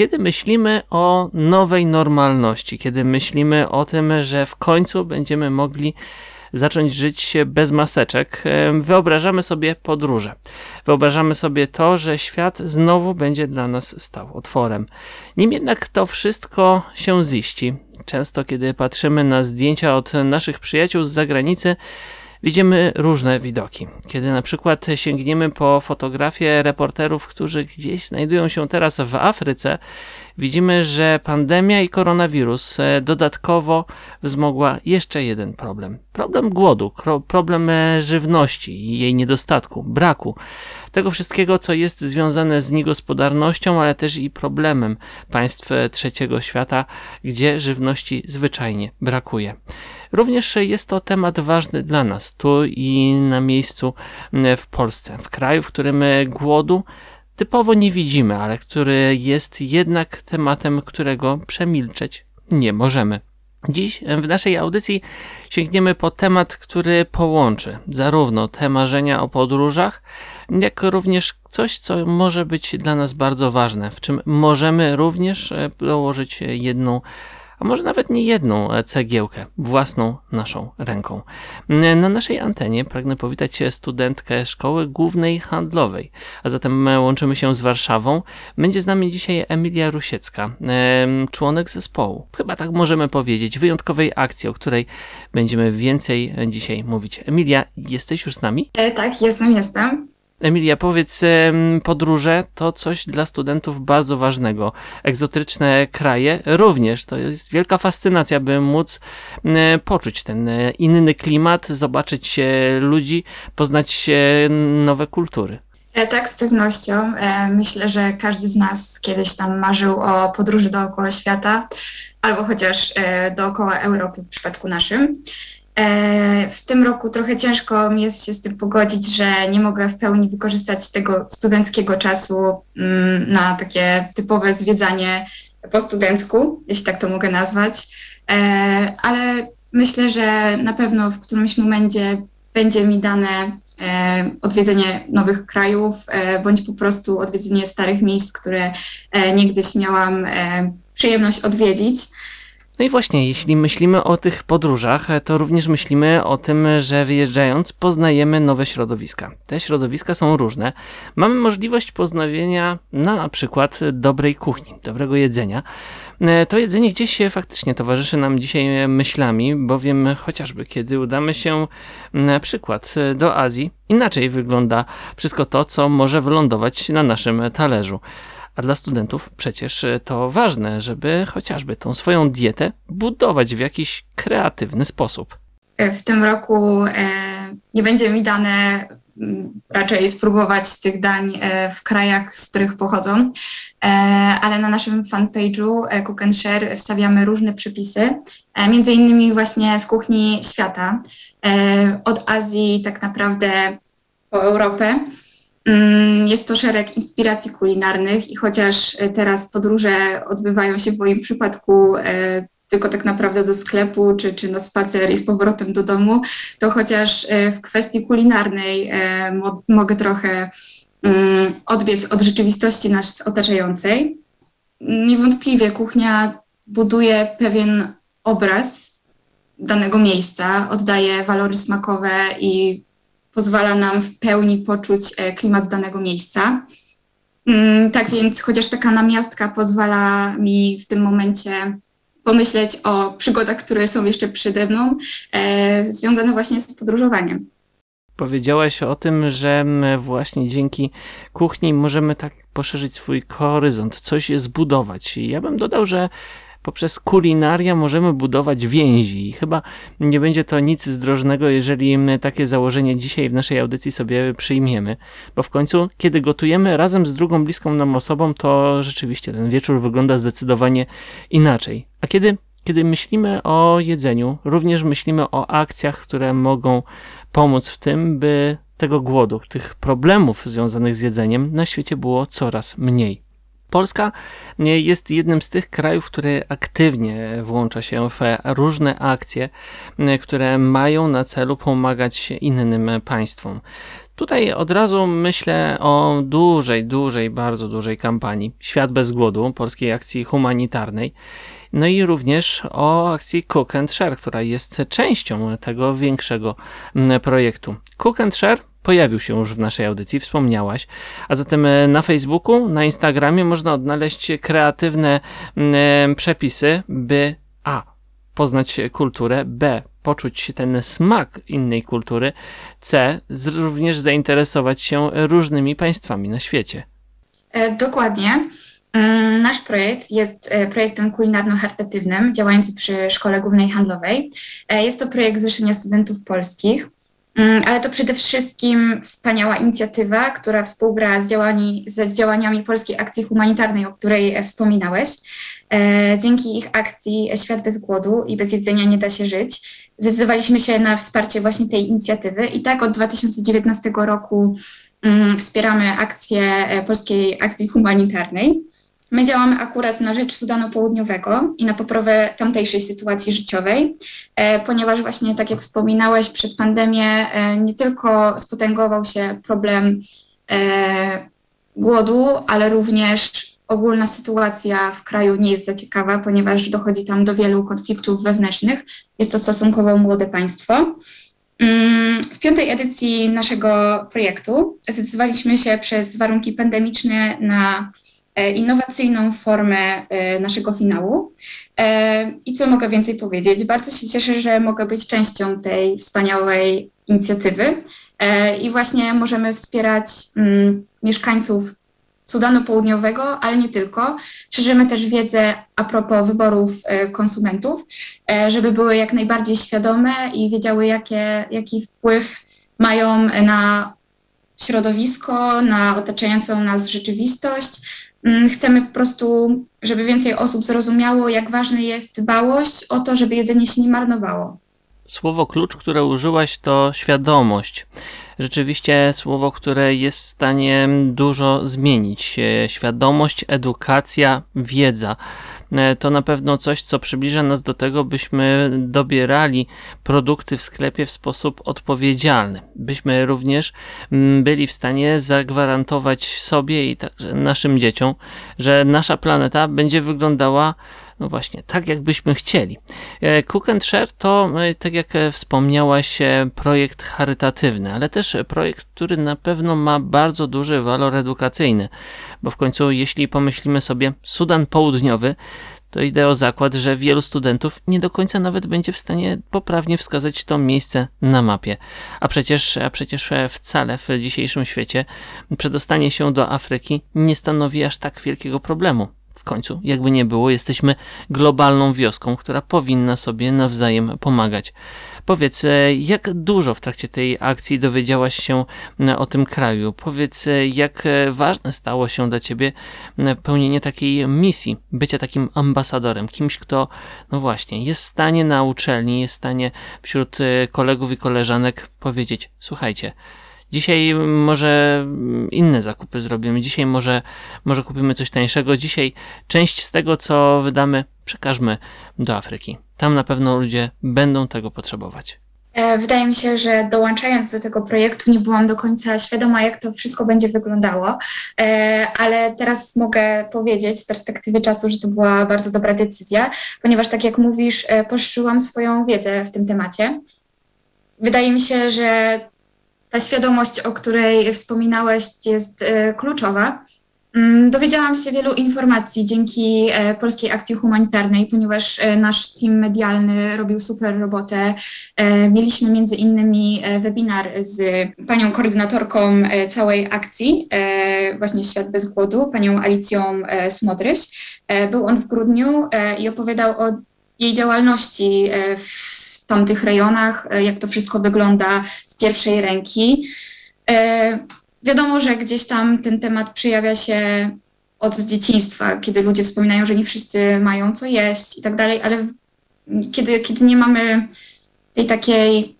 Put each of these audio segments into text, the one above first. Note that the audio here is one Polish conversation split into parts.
Kiedy myślimy o nowej normalności, kiedy myślimy o tym, że w końcu będziemy mogli zacząć żyć bez maseczek, wyobrażamy sobie podróże. Wyobrażamy sobie to, że świat znowu będzie dla nas stał otworem. Nim jednak to wszystko się ziści, często kiedy patrzymy na zdjęcia od naszych przyjaciół z zagranicy, widzimy różne widoki. Kiedy na przykład sięgniemy po fotografie reporterów, którzy gdzieś znajdują się teraz w Afryce, widzimy, że pandemia i koronawirus e, dodatkowo wzmogła jeszcze jeden problem. Problem głodu, problem e, żywności i jej niedostatku, braku. Tego wszystkiego, co jest związane z niegospodarnością, ale też i problemem państw e, trzeciego świata, gdzie żywności zwyczajnie brakuje. Również jest to temat ważny dla nas, tu i na miejscu w Polsce, w kraju, w którym głodu typowo nie widzimy, ale który jest jednak tematem, którego przemilczeć nie możemy. Dziś w naszej audycji sięgniemy po temat, który połączy zarówno te marzenia o podróżach, jak również coś, co może być dla nas bardzo ważne, w czym możemy również dołożyć jedną a może nawet nie jedną cegiełkę, własną naszą ręką. Na naszej antenie pragnę powitać studentkę Szkoły Głównej Handlowej, a zatem łączymy się z Warszawą. Będzie z nami dzisiaj Emilia Rusiecka, członek zespołu. Chyba tak możemy powiedzieć, wyjątkowej akcji, o której będziemy więcej dzisiaj mówić. Emilia, jesteś już z nami? E, tak, jestem, jestem. Emilia, powiedz, podróże to coś dla studentów bardzo ważnego. Egzotyczne kraje również. To jest wielka fascynacja, by móc poczuć ten e, inny klimat, zobaczyć ludzi, poznać nowe kultury. E, tak, z pewnością. E, myślę, że każdy z nas kiedyś tam marzył o podróży dookoła świata, albo chociaż dookoła Europy w przypadku naszym. E, w tym roku trochę ciężko mi jest się z tym pogodzić, że nie mogę w pełni wykorzystać tego studenckiego czasu mm, na takie typowe zwiedzanie po studencku, jeśli tak to mogę nazwać. E, ale myślę, że na pewno w którymś momencie będzie mi dane e, odwiedzenie nowych krajów, bądź po prostu odwiedzenie starych miejsc, które niegdyś miałam przyjemność odwiedzić. No i właśnie, jeśli myślimy o tych podróżach, to również myślimy o tym, że wyjeżdżając poznajemy nowe środowiska. Te środowiska są różne. Mamy możliwość poznawienia na, na przykład dobrej kuchni, dobrego jedzenia. To jedzenie gdzieś faktycznie towarzyszy nam dzisiaj myślami, bowiem chociażby kiedy udamy się na przykład do Azji, inaczej wygląda wszystko to, co może wylądować na naszym talerzu. A dla studentów przecież e, to ważne, żeby chociażby tą swoją dietę budować w jakiś kreatywny sposób. E, w tym roku e, nie będzie mi dane raczej spróbować tych dań w krajach, z których pochodzą, ale na naszym fanpage'u Cook and Share wstawiamy różne przepisy, między innymi właśnie z kuchni świata, od Azji tak naprawdę po Europę. Mm, jest to szereg inspiracji kulinarnych i chociaż e, teraz podróże odbywają się w moim przypadku e, tylko tak naprawdę do sklepu czy, czy na spacer i z powrotem do domu, to chociaż e, w kwestii kulinarnej mogę trochę mm, odbiec od rzeczywistości nas otaczającej. Niewątpliwie kuchnia buduje pewien obraz danego miejsca, oddaje walory smakowe i pozwala nam w pełni poczuć e, klimat danego miejsca. Mm, tak więc chociaż taka namiastka pozwala mi w tym momencie pomyśleć o przygodach, które są jeszcze przede mną, e, związane właśnie z podróżowaniem. Powiedziałaś o tym, że właśnie dzięki kuchni możemy tak poszerzyć swój horyzont, coś zbudować. I ja bym dodał, że poprzez kulinaria możemy budować więzi i chyba nie będzie to nic zdrożnego, jeżeli takie założenie dzisiaj w naszej audycji sobie przyjmiemy, bo w końcu, kiedy gotujemy razem z drugą bliską nam osobą, to rzeczywiście ten wieczór wygląda zdecydowanie inaczej. A kiedy kiedy myślimy o jedzeniu, również myślimy o akcjach, które mogą pomóc w tym, by tego głodu, tych problemów związanych z jedzeniem na świecie było coraz mniej. Polska jest jednym z tych krajów, który aktywnie włącza się w różne akcje, które mają na celu pomagać innym państwom. Tutaj od razu myślę o dużej, dużej, bardzo dużej kampanii Świat bez głodu, polskiej akcji humanitarnej. No i również o akcji Cook and Share, która jest częścią tego większego projektu. Cook and Share pojawił się już w naszej audycji, wspomniałaś. A zatem e, na Facebooku, na Instagramie można odnaleźć kreatywne mm, e, przepisy, by a. poznać kulturę, b. poczuć ten smak innej kultury, c. również zainteresować się różnymi państwami na świecie. E, dokładnie. Mm, nasz projekt jest projektem kulinarno-charytatywnym działający przy Szkole Głównej Handlowej. Jest to projekt Zrzeszenia Studentów Polskich. Mm, ale to przede wszystkim wspaniała inicjatywa, która współgra z, działani, z działaniami Polskiej Akcji Humanitarnej, o której e, wspominałeś. E, dzięki ich akcji Świat bez głodu i bez jedzenia nie da się żyć, zdecydowaliśmy się na wsparcie właśnie tej inicjatywy i tak od 2019 roku mm, wspieramy akcję e, Polskiej Akcji Humanitarnej. My działamy akurat na rzecz Sudanu Południowego i na poprawę tamtejszej sytuacji życiowej, e, ponieważ właśnie, tak jak wspominałeś, przez pandemię e, nie tylko spotęgował się problem e, głodu, ale również ogólna sytuacja w kraju nie jest za ciekawa, ponieważ dochodzi tam do wielu konfliktów wewnętrznych. Jest to stosunkowo młode państwo. Mm, w piątej edycji naszego projektu zdecydowaliśmy się przez warunki pandemiczne na innowacyjną formę e, naszego finału. E, I co mogę więcej powiedzieć? Bardzo się cieszę, że mogę być częścią tej wspaniałej inicjatywy i właśnie możemy wspierać mm, mieszkańców Sudanu Południowego, ale nie tylko. Szerzymy też wiedzę a propos wyborów konsumentów, żeby były jak najbardziej świadome i wiedziały, jakie, jaki wpływ mają na środowisko, na otaczającą nas rzeczywistość, chcemy po prostu, żeby więcej osób zrozumiało, jak ważna jest dbałość o to, żeby jedzenie się nie marnowało. Słowo klucz, które użyłaś, to świadomość. Rzeczywiście słowo, które jest w stanie dużo zmienić. Świadomość, edukacja, wiedza. E, to na pewno coś, co przybliża nas do tego, byśmy dobierali produkty w sklepie w sposób odpowiedzialny. Byśmy również mm, byli w stanie zagwarantować sobie i także naszym dzieciom, że nasza planeta będzie wyglądała no właśnie, tak jakbyśmy chcieli. E, Cook and Share to, e, tak jak wspomniałaś, projekt charytatywny, ale też projekt, który na pewno ma bardzo duży walor edukacyjny, bo w końcu, jeśli pomyślimy sobie Sudan Południowy, to idę o zakład, że wielu studentów nie do końca nawet będzie w stanie poprawnie wskazać to miejsce na mapie. A przecież, a przecież wcale w dzisiejszym świecie przedostanie się do Afryki nie stanowi aż tak wielkiego problemu. W końcu, jakby nie było, jesteśmy globalną wioską, która powinna sobie nawzajem pomagać. Powiedz, e, jak dużo w trakcie tej akcji dowiedziałaś się e, o tym kraju? Powiedz, e, jak ważne stało się dla ciebie pełnienie takiej misji, bycia takim ambasadorem, kimś, kto, no właśnie, jest w stanie na uczelni, jest w stanie wśród kolegów i koleżanek powiedzieć: Słuchajcie, Dzisiaj może inne zakupy zrobimy, dzisiaj może, może kupimy coś tańszego, dzisiaj część z tego, co wydamy, przekażmy do Afryki. Tam na pewno ludzie będą tego potrzebować. E, wydaje mi się, że dołączając do tego projektu, nie byłam do końca świadoma, jak to wszystko będzie wyglądało, e, ale teraz mogę powiedzieć z perspektywy czasu, że to była bardzo dobra decyzja, ponieważ, tak jak mówisz, e, poszerzyłam swoją wiedzę w tym temacie. Wydaje mi się, że ta świadomość, o której wspominałeś, jest kluczowa. Mm, dowiedziałam się wielu informacji dzięki e, Polskiej Akcji Humanitarnej, ponieważ e, nasz team medialny robił super robotę. E, mieliśmy między innymi webinar z panią koordynatorką całej akcji, właśnie Świat bez głodu, panią Alicją Smodryś. Był on w grudniu i opowiadał o jej działalności w tamtych rejonach, jak to wszystko wygląda z pierwszej ręki. Wiadomo, że gdzieś tam ten temat przejawia się od dzieciństwa, kiedy ludzie wspominają, że nie wszyscy mają co jeść i tak dalej, ale kiedy, kiedy nie mamy tej takiej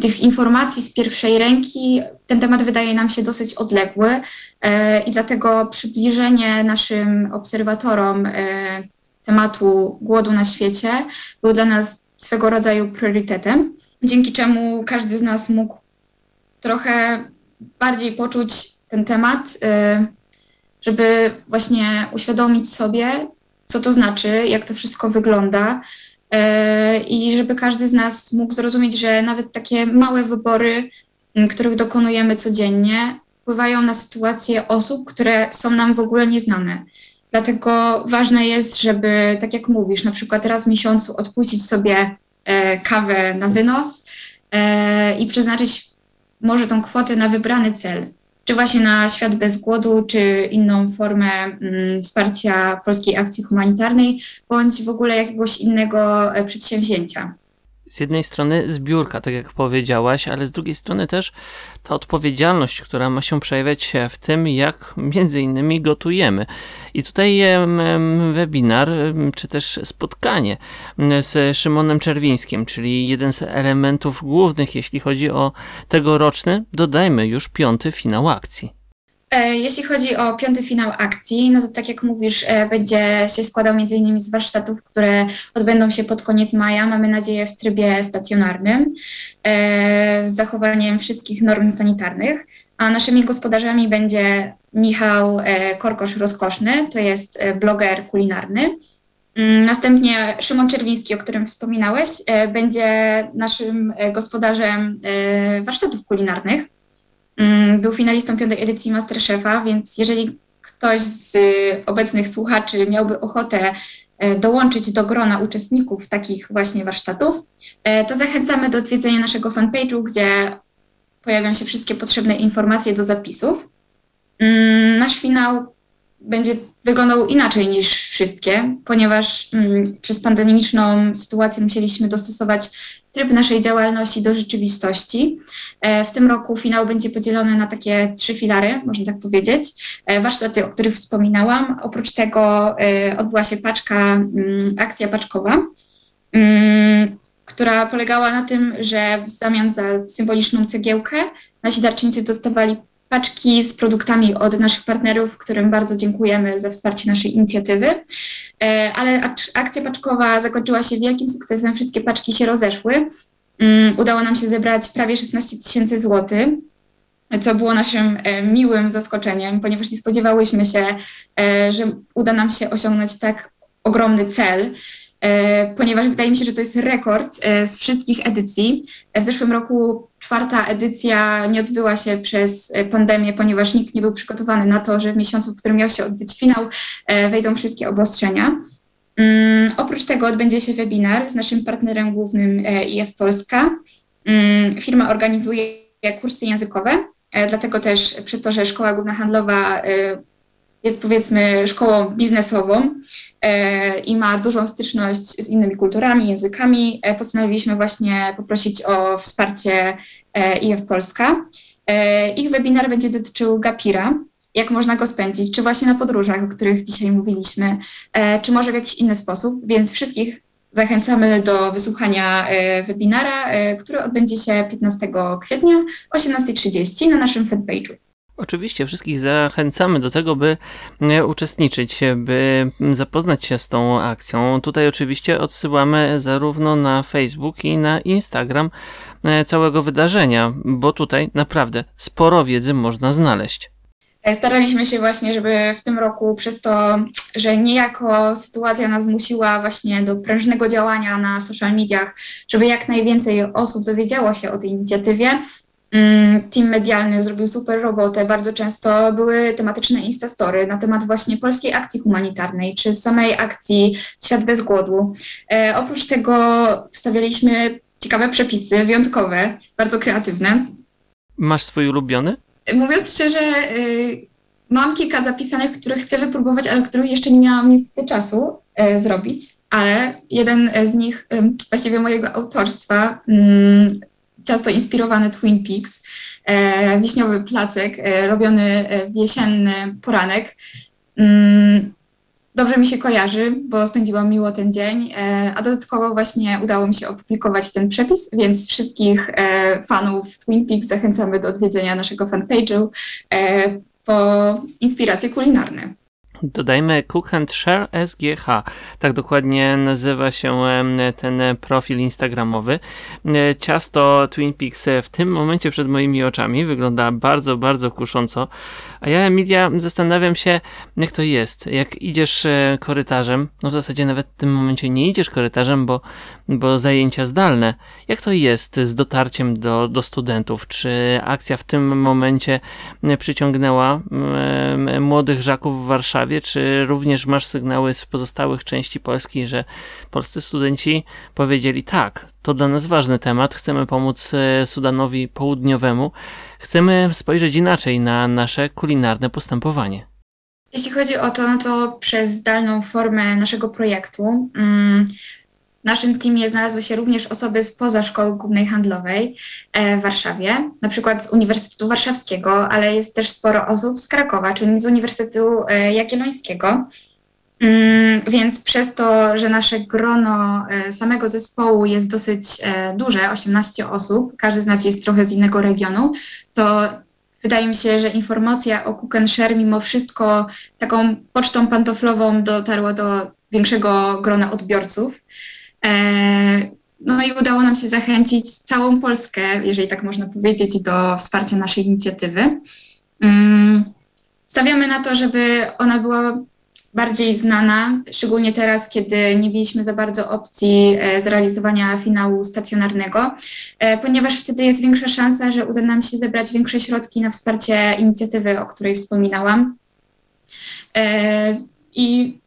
tych informacji z pierwszej ręki, ten temat wydaje nam się dosyć odległy e, i dlatego przybliżenie naszym obserwatorom e, tematu głodu na świecie był dla nas swego rodzaju priorytetem, dzięki czemu każdy z nas mógł trochę bardziej poczuć ten temat, e, żeby właśnie uświadomić sobie, co to znaczy, jak to wszystko wygląda, E, i żeby każdy z nas mógł zrozumieć, że nawet takie małe wybory, których dokonujemy codziennie, wpływają na sytuację osób, które są nam w ogóle nieznane. Dlatego ważne jest, żeby, tak jak mówisz, na przykład raz w miesiącu odpuścić sobie e, kawę na wynos e, i przeznaczyć może tą kwotę na wybrany cel. Czy właśnie na Świat Bez Głodu, czy inną formę mm, wsparcia polskiej akcji humanitarnej, bądź w ogóle jakiegoś innego e, przedsięwzięcia z jednej strony zbiórka, tak jak powiedziałaś, ale z drugiej strony też ta odpowiedzialność, która ma się przejawiać w tym, jak między innymi gotujemy. I tutaj webinar, czy też spotkanie z Szymonem Czerwińskim, czyli jeden z elementów głównych, jeśli chodzi o tegoroczny, dodajmy już piąty finał akcji. E, jeśli chodzi o piąty finał akcji, no to tak jak mówisz, e, będzie się składał innymi z warsztatów, które odbędą się pod koniec maja, mamy nadzieję w trybie stacjonarnym, e, z zachowaniem wszystkich norm sanitarnych, a naszymi gospodarzami będzie Michał Korkosz-Rozkoszny, to jest bloger kulinarny. Mm, następnie Szymon Czerwiński, o którym wspominałeś, będzie naszym gospodarzem warsztatów kulinarnych. Mm, był finalistą piątej edycji Masterchefa, więc jeżeli ktoś z obecnych słuchaczy miałby ochotę e, dołączyć do grona uczestników takich właśnie warsztatów, e, to zachęcamy do odwiedzenia naszego fanpage'u, gdzie pojawią się wszystkie potrzebne informacje do zapisów. Mm, nasz finał będzie wyglądał inaczej niż wszystkie, ponieważ mm, przez pandemiczną sytuację musieliśmy dostosować tryb naszej działalności do rzeczywistości. E, w tym roku finał będzie podzielony na takie trzy filary, można tak powiedzieć. E, warsztaty, o których wspominałam. Oprócz tego e, odbyła się paczka, mm, akcja paczkowa, mm, która polegała na tym, że w zamian za symboliczną cegiełkę nasi darczyńcy dostawali paczki z produktami od naszych partnerów, którym bardzo dziękujemy za wsparcie naszej inicjatywy. E, ale akcja paczkowa zakończyła się wielkim sukcesem, wszystkie paczki się rozeszły. Mm, udało nam się zebrać prawie 16 tysięcy złotych, co było naszym e, miłym zaskoczeniem, ponieważ nie spodziewałyśmy się, e, że uda nam się osiągnąć tak ogromny cel. E, ponieważ wydaje mi się, że to jest rekord e, z wszystkich edycji. W zeszłym roku czwarta edycja nie odbyła się przez e, pandemię, ponieważ nikt nie był przygotowany na to, że w miesiącu, w którym miał się odbyć finał, wejdą wszystkie obostrzenia. Mm, oprócz tego odbędzie się webinar z naszym partnerem głównym IF Polska. Mm, firma organizuje kursy językowe, dlatego też przez to, że Szkoła Główna Handlowa jest powiedzmy szkołą biznesową e, i ma dużą styczność z innymi kulturami, językami, e, postanowiliśmy właśnie poprosić o wsparcie e, IF Polska. E, ich webinar będzie dotyczył Gapira, jak można go spędzić, czy właśnie na podróżach, o których dzisiaj mówiliśmy, e, czy może w jakiś inny sposób, więc wszystkich zachęcamy do wysłuchania e, webinara, który odbędzie się 15 kwietnia o 18.30 na naszym fanpage'u. Oczywiście wszystkich zachęcamy do tego, by e, uczestniczyć, by zapoznać się z tą akcją. Tutaj oczywiście odsyłamy zarówno na Facebook i na Instagram e, całego wydarzenia, bo tutaj naprawdę sporo wiedzy można znaleźć. E, staraliśmy się właśnie, żeby w tym roku przez to, że niejako sytuacja nas zmusiła właśnie do prężnego działania na social mediach, żeby jak najwięcej osób dowiedziało się o tej inicjatywie, team medialny zrobił super robotę. Bardzo często były tematyczne instastory na temat właśnie polskiej akcji humanitarnej, czy samej akcji Świat bez głodu. E, oprócz tego wstawialiśmy ciekawe przepisy, wyjątkowe, bardzo kreatywne. Masz swój ulubiony? Mówiąc szczerze, y, mam kilka zapisanych, które chcę wypróbować, ale których jeszcze nie miałam niestety czasu y, zrobić. Ale jeden z nich, właściwie mojego autorstwa, mm, ciasto inspirowane Twin Peaks, e, wiśniowy placek e, robiony e, w jesienny poranek. Mm, dobrze mi się kojarzy, bo spędziłam miło ten dzień, a dodatkowo właśnie udało mi się opublikować ten przepis, więc wszystkich fanów Twin Peaks zachęcamy do odwiedzenia naszego fanpage'u po inspiracje kulinarne. Dodajmy Cook and Share SGH. Tak dokładnie nazywa się ten profil instagramowy. Ciasto Twin Peaks w tym momencie przed moimi oczami wygląda bardzo, bardzo kusząco. A ja, Emilia, zastanawiam się, jak to jest. Jak idziesz e, korytarzem, no w zasadzie nawet w tym momencie nie idziesz korytarzem, bo, bo zajęcia zdalne. Jak to jest z dotarciem do, do studentów? Czy akcja w tym momencie przyciągnęła młodych żaków w Warszawie? Czy również masz sygnały z pozostałych części Polski, że polscy studenci powiedzieli tak, to dla nas ważny temat, chcemy pomóc e, Sudanowi Południowemu, chcemy spojrzeć inaczej na nasze kulinarne postępowanie. Jeśli chodzi o to, no to przez zdalną formę naszego projektu mm, w naszym teamie znalazły się również osoby spoza Szkoły Głównej Handlowej e, w Warszawie, na przykład z Uniwersytetu Warszawskiego, ale jest też sporo osób z Krakowa, czyli z Uniwersytetu e, Jagiellońskiego. Mm, więc przez to, że nasze grono e, samego zespołu jest dosyć duże, 18 osób, każdy z nas jest trochę z innego regionu, to wydaje mi się, że informacja o Cook Share mimo wszystko taką pocztą pantoflową dotarła do większego grona odbiorców. E, no i udało nam się zachęcić całą Polskę, jeżeli tak można powiedzieć, do wsparcia naszej inicjatywy. Mm, stawiamy na to, żeby ona była bardziej znana, szczególnie teraz, kiedy nie mieliśmy za bardzo opcji e, zrealizowania finału stacjonarnego, e, ponieważ wtedy jest większa szansa, że uda nam się zebrać większe środki na wsparcie inicjatywy, o której wspominałam. I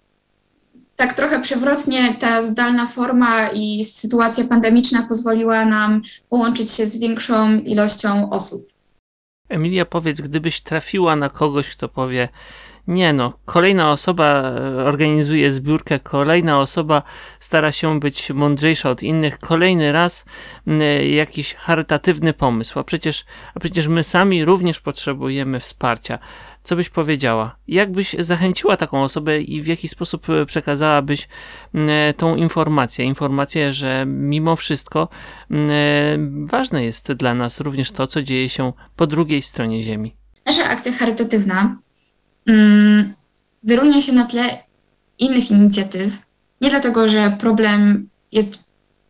tak trochę przewrotnie ta zdalna forma i sytuacja pandemiczna pozwoliła nam połączyć się z większą ilością osób. Emilia, powiedz, gdybyś trafiła na kogoś, kto powie, nie no, kolejna osoba e, organizuje zbiórkę, kolejna osoba stara się być mądrzejsza od innych, kolejny raz e, jakiś charytatywny pomysł, a przecież, a przecież my sami również potrzebujemy wsparcia. Co byś powiedziała? Jak byś zachęciła taką osobę i w jaki sposób e, przekazałabyś tą informację? Informację, że mimo wszystko ważne jest dla nas również to, co dzieje się po drugiej stronie Ziemi. Nasza akcja charytatywna wyróżnia się na tle innych inicjatyw. Nie dlatego, że problem jest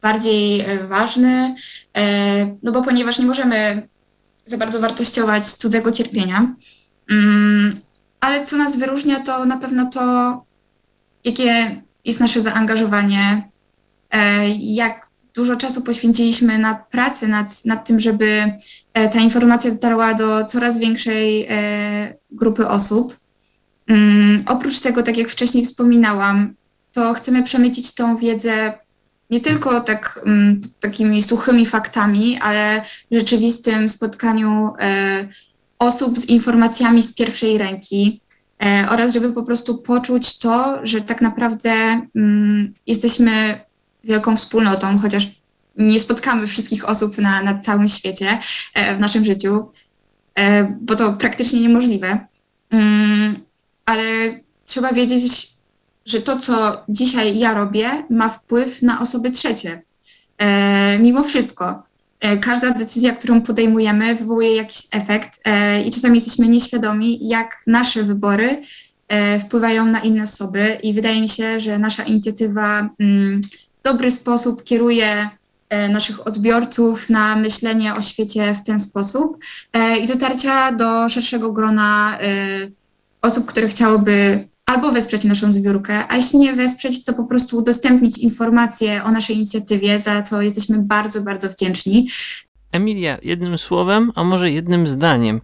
bardziej e, ważny, e, no bo ponieważ nie możemy za bardzo wartościować cudzego cierpienia, mm, ale co nas wyróżnia, to na pewno to, jakie jest nasze zaangażowanie, e, jak dużo czasu poświęciliśmy na pracę nad, nad tym, żeby ta informacja dotarła do coraz większej grupy osób. Um, oprócz tego, tak jak wcześniej wspominałam, to chcemy przemycić tą wiedzę nie tylko tak, um, takimi suchymi faktami, ale rzeczywistym spotkaniu e, osób z informacjami z pierwszej ręki e, oraz żeby po prostu poczuć to, że tak naprawdę um, jesteśmy wielką wspólnotą, chociaż nie spotkamy wszystkich osób na, na całym świecie e, w naszym życiu, bo to praktycznie niemożliwe. Mm, ale trzeba wiedzieć, że to, co dzisiaj ja robię, ma wpływ na osoby trzecie. E, mimo wszystko, e, każda decyzja, którą podejmujemy, wywołuje jakiś efekt e, i czasami jesteśmy nieświadomi, jak nasze wybory e, wpływają na inne osoby. I wydaje mi się, że nasza inicjatywa mm, w dobry sposób kieruje e, naszych odbiorców na myślenie o świecie w ten sposób e, i dotarcia do szerszego grona osób, które chciałyby albo wesprzeć naszą zbiórkę, a jeśli nie wesprzeć, to po prostu udostępnić informacje o naszej inicjatywie, za co jesteśmy bardzo, bardzo wdzięczni. Emilia, jednym słowem, a może jednym zdaniem.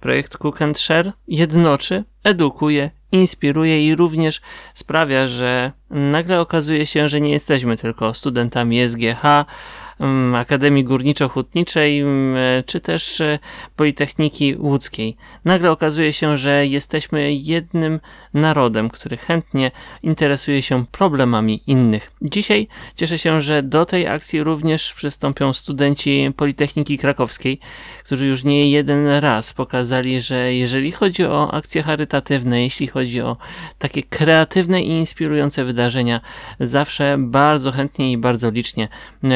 Projekt Cook and Share jednoczy, edukuje, inspiruje i również sprawia, że nagle okazuje się, że nie jesteśmy tylko studentami SGH, Akademii Górniczo-Hutniczej, mm, czy też e, Politechniki Łódzkiej. Nagle okazuje się, że jesteśmy jednym narodem, który chętnie interesuje się problemami innych. Dzisiaj cieszę się, że do tej akcji również przystąpią studenci Politechniki Krakowskiej, którzy już nie jeden raz pokazali, że jeżeli chodzi o akcje charytatywne, jeśli chodzi o takie kreatywne i inspirujące wydarzenia, zawsze bardzo chętnie i bardzo licznie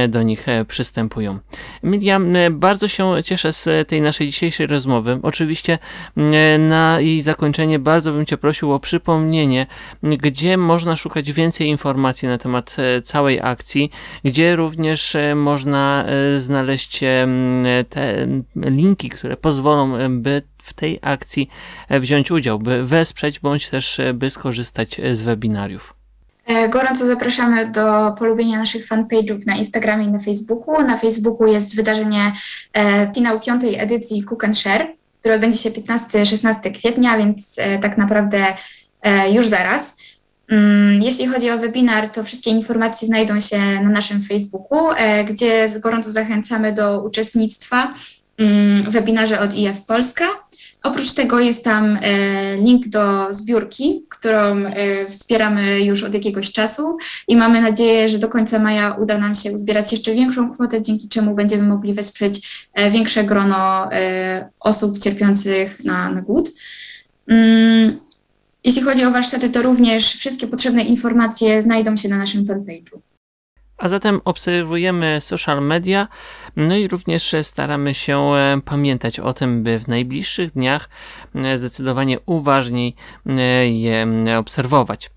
do nich przystępują. Emilia, bardzo się cieszę z tej naszej dzisiejszej rozmowy. Oczywiście na jej zakończenie bardzo bym Cię prosił o przypomnienie, gdzie można szukać więcej informacji na temat całej akcji, gdzie również można znaleźć te linki, które pozwolą, by w tej akcji wziąć udział, by wesprzeć bądź też by skorzystać z webinariów. E, gorąco zapraszamy do polubienia naszych fanpage'ów na Instagramie i na Facebooku. Na Facebooku jest wydarzenie e, finał piątej edycji Cook and Share, które odbędzie się 15-16 kwietnia, więc e, tak naprawdę już zaraz. Mm, jeśli chodzi o webinar, to wszystkie informacje znajdą się na naszym Facebooku, gdzie gorąco zachęcamy do uczestnictwa webinarze od IF Polska. Oprócz tego jest tam e, link do zbiórki, którą e, wspieramy już od jakiegoś czasu i mamy nadzieję, że do końca maja uda nam się uzbierać jeszcze większą kwotę, dzięki czemu będziemy mogli wesprzeć większe grono osób cierpiących na, na głód. Mm, jeśli chodzi o warsztaty, to również wszystkie potrzebne informacje znajdą się na naszym fanpage'u. A zatem obserwujemy social media, no i również staramy się e, pamiętać o tym, by w najbliższych dniach e, zdecydowanie uważniej e, je obserwować.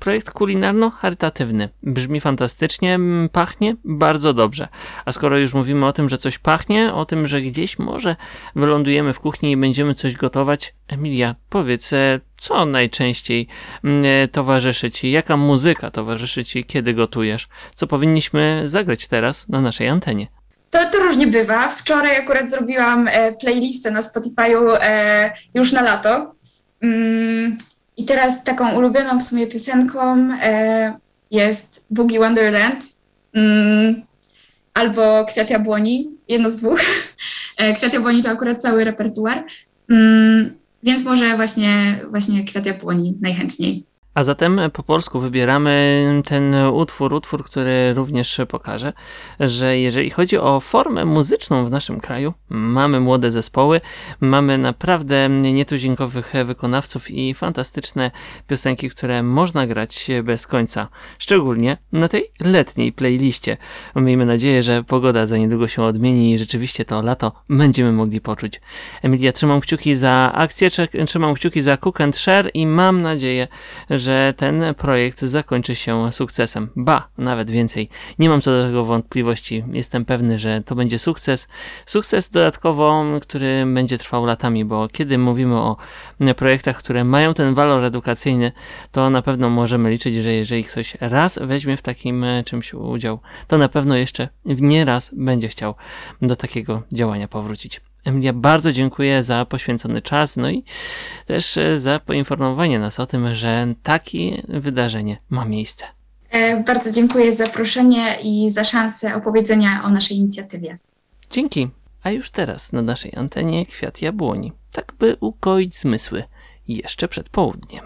Projekt kulinarno-charytatywny brzmi fantastycznie, pachnie bardzo dobrze. A skoro już mówimy o tym, że coś pachnie, o tym, że gdzieś może wylądujemy w kuchni i będziemy coś gotować, Emilia, powiedz, co najczęściej towarzyszy Ci? Jaka muzyka towarzyszy Ci, kiedy gotujesz? Co powinniśmy zagrać teraz na naszej antenie? To, to różnie bywa. Wczoraj akurat zrobiłam e, playlistę na Spotify'u e, już na lato. Mm, I teraz taką ulubioną w sumie piosenką e, jest Boogie Wonderland mm, albo Kwiat Jabłoni, jedno z dwóch. E, Kwiat Jabłoni to akurat cały repertuar. Więc może właśnie, właśnie Kwiat Jabłoni najchętniej. A zatem po polsku wybieramy ten utwór, utwór, który również pokaże, że jeżeli chodzi o formę muzyczną w naszym kraju, mamy młode zespoły, mamy naprawdę nietuzinkowych wykonawców i fantastyczne piosenki, które można grać bez końca. Szczególnie na tej letniej playliście. Miejmy nadzieję, że pogoda za niedługo się odmieni i rzeczywiście to lato będziemy mogli poczuć. Emilia, trzymam kciuki za akcję, trzymam kciuki za Cook and Share i mam nadzieję, że że ten projekt zakończy się sukcesem. Ba, nawet więcej. Nie mam co do tego wątpliwości. Jestem pewny, że to będzie sukces. Sukces dodatkowo, który będzie trwał latami, bo kiedy mówimy o projektach, które mają ten walor edukacyjny, to na pewno możemy liczyć, że jeżeli ktoś raz weźmie w takim czymś udział, to na pewno jeszcze nie raz będzie chciał do takiego działania powrócić. Emilia, bardzo dziękuję za poświęcony czas, no i też e, za poinformowanie nas o tym, że takie wydarzenie ma miejsce. E, bardzo dziękuję za zaproszenie i za szansę opowiedzenia o naszej inicjatywie. Dzięki. A już teraz na naszej antenie kwiat jabłoni, tak by ukoić zmysły jeszcze przed południem.